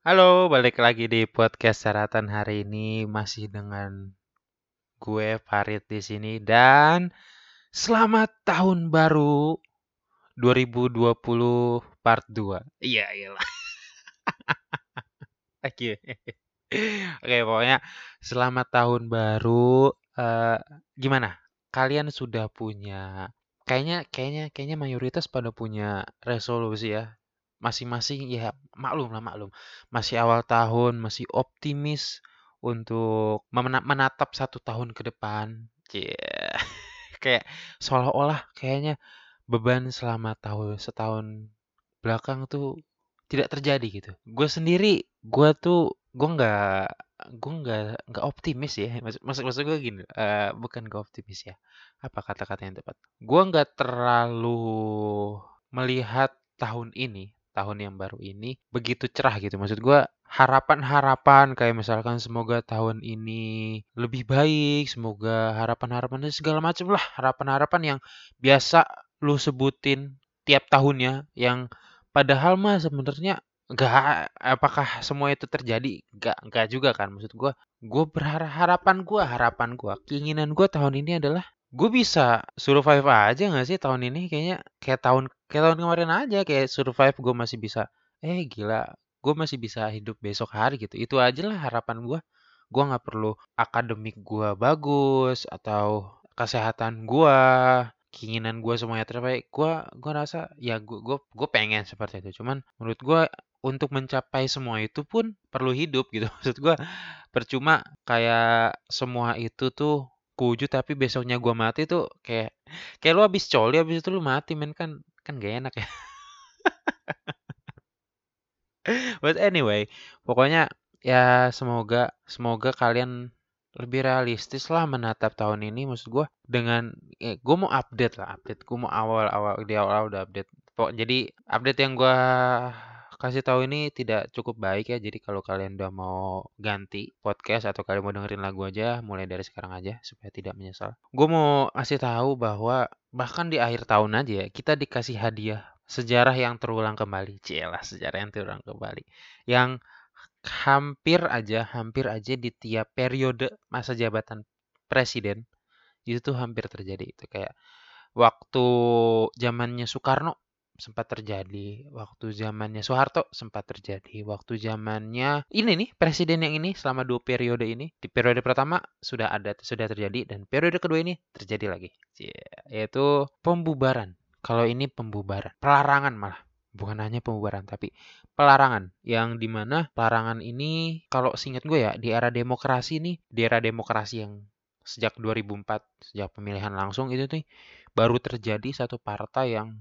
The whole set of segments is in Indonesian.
Halo, balik lagi di podcast Saratan hari ini masih dengan gue Farid di sini dan selamat tahun baru 2020 part 2. Iya, iyalah. Oke. Oke, pokoknya selamat tahun baru. Eh, gimana? Kalian sudah punya kayaknya kayaknya kayaknya mayoritas pada punya resolusi ya masing-masing ya maklum lah maklum. Masih awal tahun masih optimis untuk menatap satu tahun ke depan. Yeah. kayak seolah-olah kayaknya beban selama tahun setahun belakang tuh tidak terjadi gitu. Gue sendiri gue tuh gue nggak gue nggak nggak optimis ya. Maksud maksud, maksud gue gini uh, bukan gak optimis ya. Apa kata-kata yang tepat? Gue nggak terlalu melihat tahun ini tahun yang baru ini begitu cerah gitu. Maksud gue harapan-harapan kayak misalkan semoga tahun ini lebih baik, semoga harapan-harapan segala macam lah. Harapan-harapan yang biasa lu sebutin tiap tahunnya yang padahal mah sebenarnya nggak apakah semua itu terjadi? Nggak nggak juga kan. Maksud gue gue berharap harapan gue harapan gue keinginan gue tahun ini adalah gue bisa survive aja nggak sih tahun ini? Kayaknya kayak tahun kayak tahun kemarin aja kayak survive gue masih bisa eh gila gue masih bisa hidup besok hari gitu. Itu aja lah harapan gue gue nggak perlu akademik gue bagus atau kesehatan gue keinginan gue semuanya terbaik. Gue gue rasa ya gue gue gue pengen seperti itu. Cuman menurut gue untuk mencapai semua itu pun perlu hidup gitu. Maksud gue percuma kayak semua itu tuh wujud tapi besoknya gua mati tuh kayak kayak lu habis coli habis itu lu mati men kan kan gak enak ya. But anyway, pokoknya ya semoga semoga kalian lebih realistis lah menatap tahun ini maksud gue dengan eh, gue mau update lah update gue mau awal-awal di awal-awal udah update jadi update yang gue kasih tahu ini tidak cukup baik ya. Jadi kalau kalian udah mau ganti podcast atau kalian mau dengerin lagu aja, mulai dari sekarang aja supaya tidak menyesal. Gue mau kasih tahu bahwa bahkan di akhir tahun aja ya, kita dikasih hadiah sejarah yang terulang kembali. Cielah sejarah yang terulang kembali. Yang hampir aja, hampir aja di tiap periode masa jabatan presiden itu tuh hampir terjadi itu kayak waktu zamannya Soekarno sempat terjadi waktu zamannya Soeharto sempat terjadi waktu zamannya ini nih presiden yang ini selama dua periode ini. Di periode pertama sudah ada sudah terjadi dan periode kedua ini terjadi lagi. Yaitu pembubaran. Kalau ini pembubaran pelarangan malah. Bukan hanya pembubaran tapi pelarangan. Yang di mana pelarangan ini kalau singkat gue ya di era demokrasi nih di era demokrasi yang sejak 2004 sejak pemilihan langsung itu tuh baru terjadi satu partai yang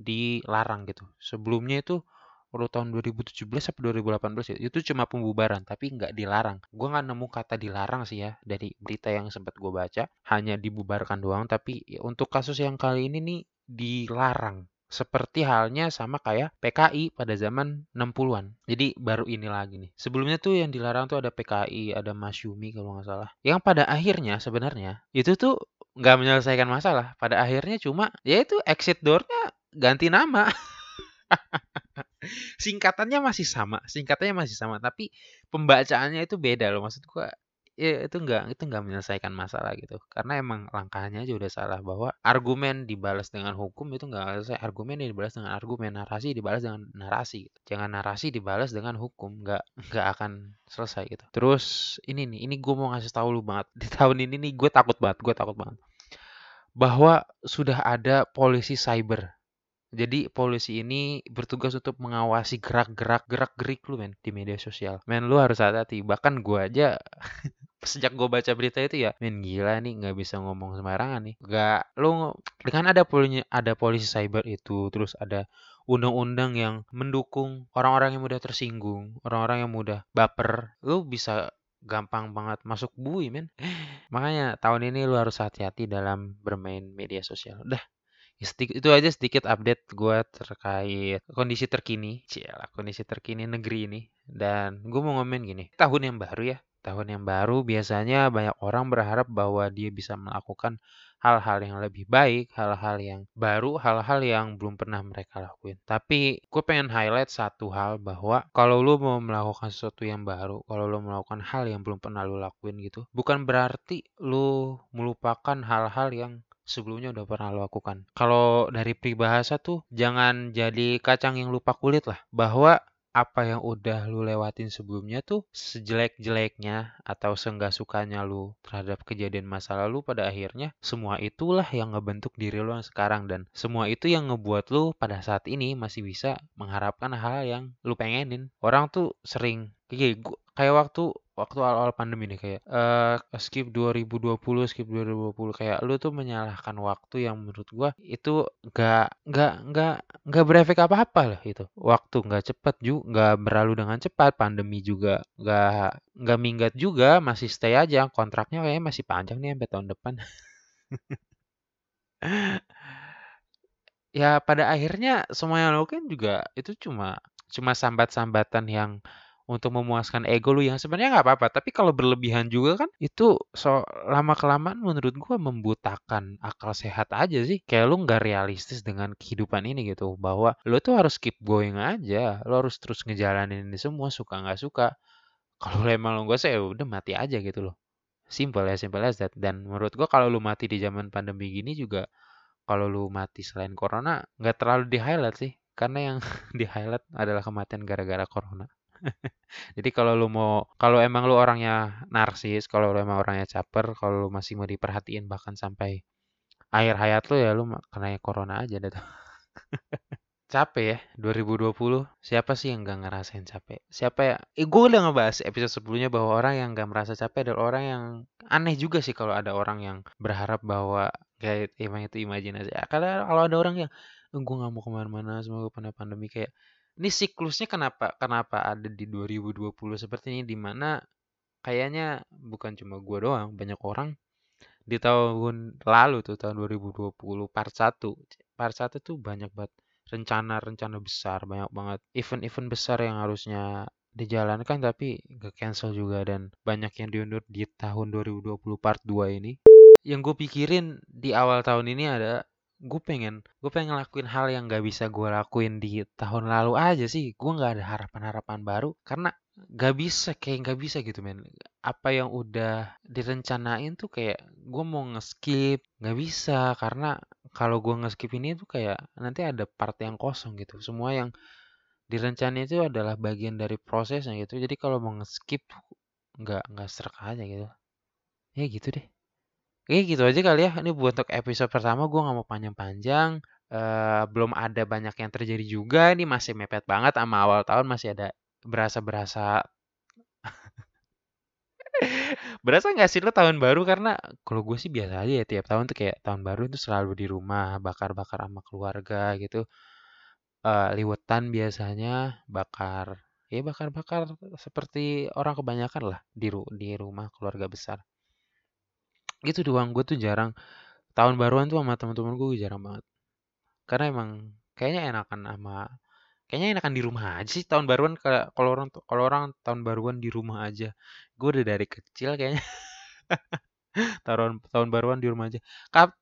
dilarang gitu. Sebelumnya itu waktu tahun 2017 atau 2018 ya, itu cuma pembubaran tapi nggak dilarang. Gue nggak nemu kata dilarang sih ya dari berita yang sempat gue baca, hanya dibubarkan doang. Tapi ya, untuk kasus yang kali ini nih dilarang. Seperti halnya sama kayak PKI pada zaman 60-an. Jadi baru ini lagi nih. Sebelumnya tuh yang dilarang tuh ada PKI, ada Masyumi kalau nggak salah. Yang pada akhirnya sebenarnya itu tuh nggak menyelesaikan masalah. Pada akhirnya cuma ya itu exit doornya ganti nama. singkatannya masih sama, singkatannya masih sama, tapi pembacaannya itu beda loh. Maksud gua ya itu enggak itu enggak menyelesaikan masalah gitu. Karena emang langkahnya aja udah salah bahwa argumen dibalas dengan hukum itu enggak selesai. Argumen dibalas dengan argumen, narasi dibalas dengan narasi. Gitu. Jangan narasi dibalas dengan hukum, enggak enggak akan selesai gitu. Terus ini nih, ini gue mau ngasih tahu lu banget. Di tahun ini nih gue takut banget, gue takut banget. Bahwa sudah ada polisi cyber jadi polisi ini bertugas untuk mengawasi gerak-gerak gerak-gerik lu men di media sosial. Men lu harus hati-hati. Bahkan gua aja sejak gue baca berita itu ya, men gila nih nggak bisa ngomong sembarangan nih. Gak lu dengan ada polisi ada polisi cyber itu, terus ada undang-undang yang mendukung orang-orang yang mudah tersinggung, orang-orang yang mudah baper, lu bisa gampang banget masuk bui men. Makanya tahun ini lu harus hati-hati dalam bermain media sosial. Udah, itu aja sedikit update gue terkait kondisi terkini, cialah kondisi terkini negeri ini. Dan gue mau ngomongin gini, tahun yang baru ya, tahun yang baru biasanya banyak orang berharap bahwa dia bisa melakukan hal-hal yang lebih baik, hal-hal yang baru, hal-hal yang belum pernah mereka lakuin. Tapi gue pengen highlight satu hal bahwa kalau lu mau melakukan sesuatu yang baru, kalau lu melakukan hal yang belum pernah lu lakuin gitu, bukan berarti lu melupakan hal-hal yang sebelumnya udah pernah lo lakukan. Kalau dari peribahasa tuh jangan jadi kacang yang lupa kulit lah. Bahwa apa yang udah lu lewatin sebelumnya tuh sejelek-jeleknya atau seenggak sukanya lu terhadap kejadian masa lalu pada akhirnya semua itulah yang ngebentuk diri lu yang sekarang dan semua itu yang ngebuat lu pada saat ini masih bisa mengharapkan hal yang lu pengenin. Orang tuh sering kayak waktu waktu awal-awal pandemi nih kayak uh, skip 2020 skip 2020 kayak lu tuh menyalahkan waktu yang menurut gua itu gak gak gak gak berefek apa-apa lah itu. Waktu gak cepat juga gak berlalu dengan cepat pandemi juga gak gak minggat juga masih stay aja. Kontraknya kayaknya masih panjang nih sampai tahun depan. Ya pada akhirnya semua yang lo kan juga itu cuma cuma sambat-sambatan yang untuk memuaskan ego lu yang sebenarnya nggak apa-apa tapi kalau berlebihan juga kan itu so lama kelamaan menurut gua membutakan akal sehat aja sih. Kayak lu nggak realistis dengan kehidupan ini gitu bahwa lu tuh harus keep going aja. Lu harus terus ngejalanin ini semua suka nggak suka. Kalau emang lu gak ya udah mati aja gitu loh. Simple ya simple as that. Dan menurut gua kalau lu mati di zaman pandemi gini juga kalau lu mati selain corona nggak terlalu di highlight sih. Karena yang di highlight adalah kematian gara-gara corona Jadi kalau lu mau kalau emang lu orangnya narsis, kalau lu emang orangnya caper, kalau lu masih mau diperhatiin bahkan sampai akhir hayat lu ya lu kena corona aja dah capek ya 2020 siapa sih yang gak ngerasain capek? Siapa ya? Eh, gue udah ngebahas episode sebelumnya bahwa orang yang gak merasa capek adalah orang yang aneh juga sih kalau ada orang yang berharap bahwa kayak emang itu imajinasi. Karena kalau ada orang yang gue gak mau ke mana-mana semoga pandemi kayak ini siklusnya kenapa kenapa ada di 2020 seperti ini di mana kayaknya bukan cuma gue doang, banyak orang di tahun lalu tuh tahun 2020 part 1. Part 1 tuh banyak banget rencana-rencana besar, banyak banget event-event besar yang harusnya dijalankan tapi gak cancel juga dan banyak yang diundur di tahun 2020 part 2 ini. Yang gue pikirin di awal tahun ini ada gue pengen gue pengen ngelakuin hal yang gak bisa gue lakuin di tahun lalu aja sih. Gue nggak ada harapan-harapan baru karena gak bisa kayak gak bisa gitu men. Apa yang udah direncanain tuh kayak gue mau ngeskip gak bisa. Karena kalau gue ngeskip ini tuh kayak nanti ada part yang kosong gitu. Semua yang direncanain itu adalah bagian dari prosesnya gitu. Jadi kalau mau ngeskip nggak nggak serak aja gitu. Ya gitu deh Oke gitu aja kali ya. Ini buat untuk episode pertama gue nggak mau panjang-panjang. Uh, belum ada banyak yang terjadi juga. Ini masih mepet banget sama awal tahun masih ada berasa-berasa berasa nggak sih lo tahun baru karena kalau gue sih biasa aja ya tiap tahun tuh kayak tahun baru itu selalu di rumah bakar-bakar sama keluarga gitu uh, liwetan biasanya bakar ya bakar-bakar seperti orang kebanyakan lah di di rumah keluarga besar gitu doang gue tuh jarang. Tahun baruan tuh sama teman-teman gue jarang banget. Karena emang kayaknya enakan sama kayaknya enakan di rumah aja sih tahun baruan kalau orang kalau orang tahun baruan di rumah aja. Gue udah dari kecil kayaknya. Tahun tahun baruan di rumah aja.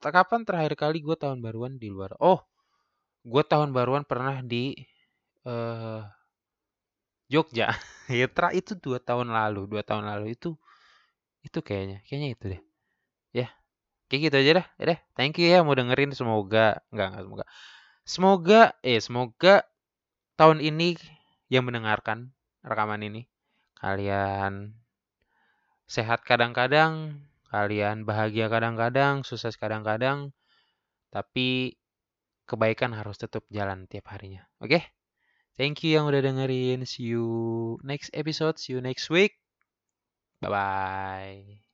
Kapan terakhir kali gue tahun baruan di luar? Oh gue tahun baruan pernah di uh, Jogja. Ya itu dua tahun lalu dua tahun lalu itu itu kayaknya kayaknya itu deh kayak gitu aja dah. Ya deh thank you ya mau dengerin. Semoga nggak nggak semoga. Semoga eh semoga tahun ini yang mendengarkan rekaman ini kalian sehat kadang-kadang kalian bahagia kadang-kadang sukses kadang-kadang tapi kebaikan harus tetap jalan tiap harinya. Oke? Okay? thank you yang udah dengerin. See you next episode. See you next week. Bye bye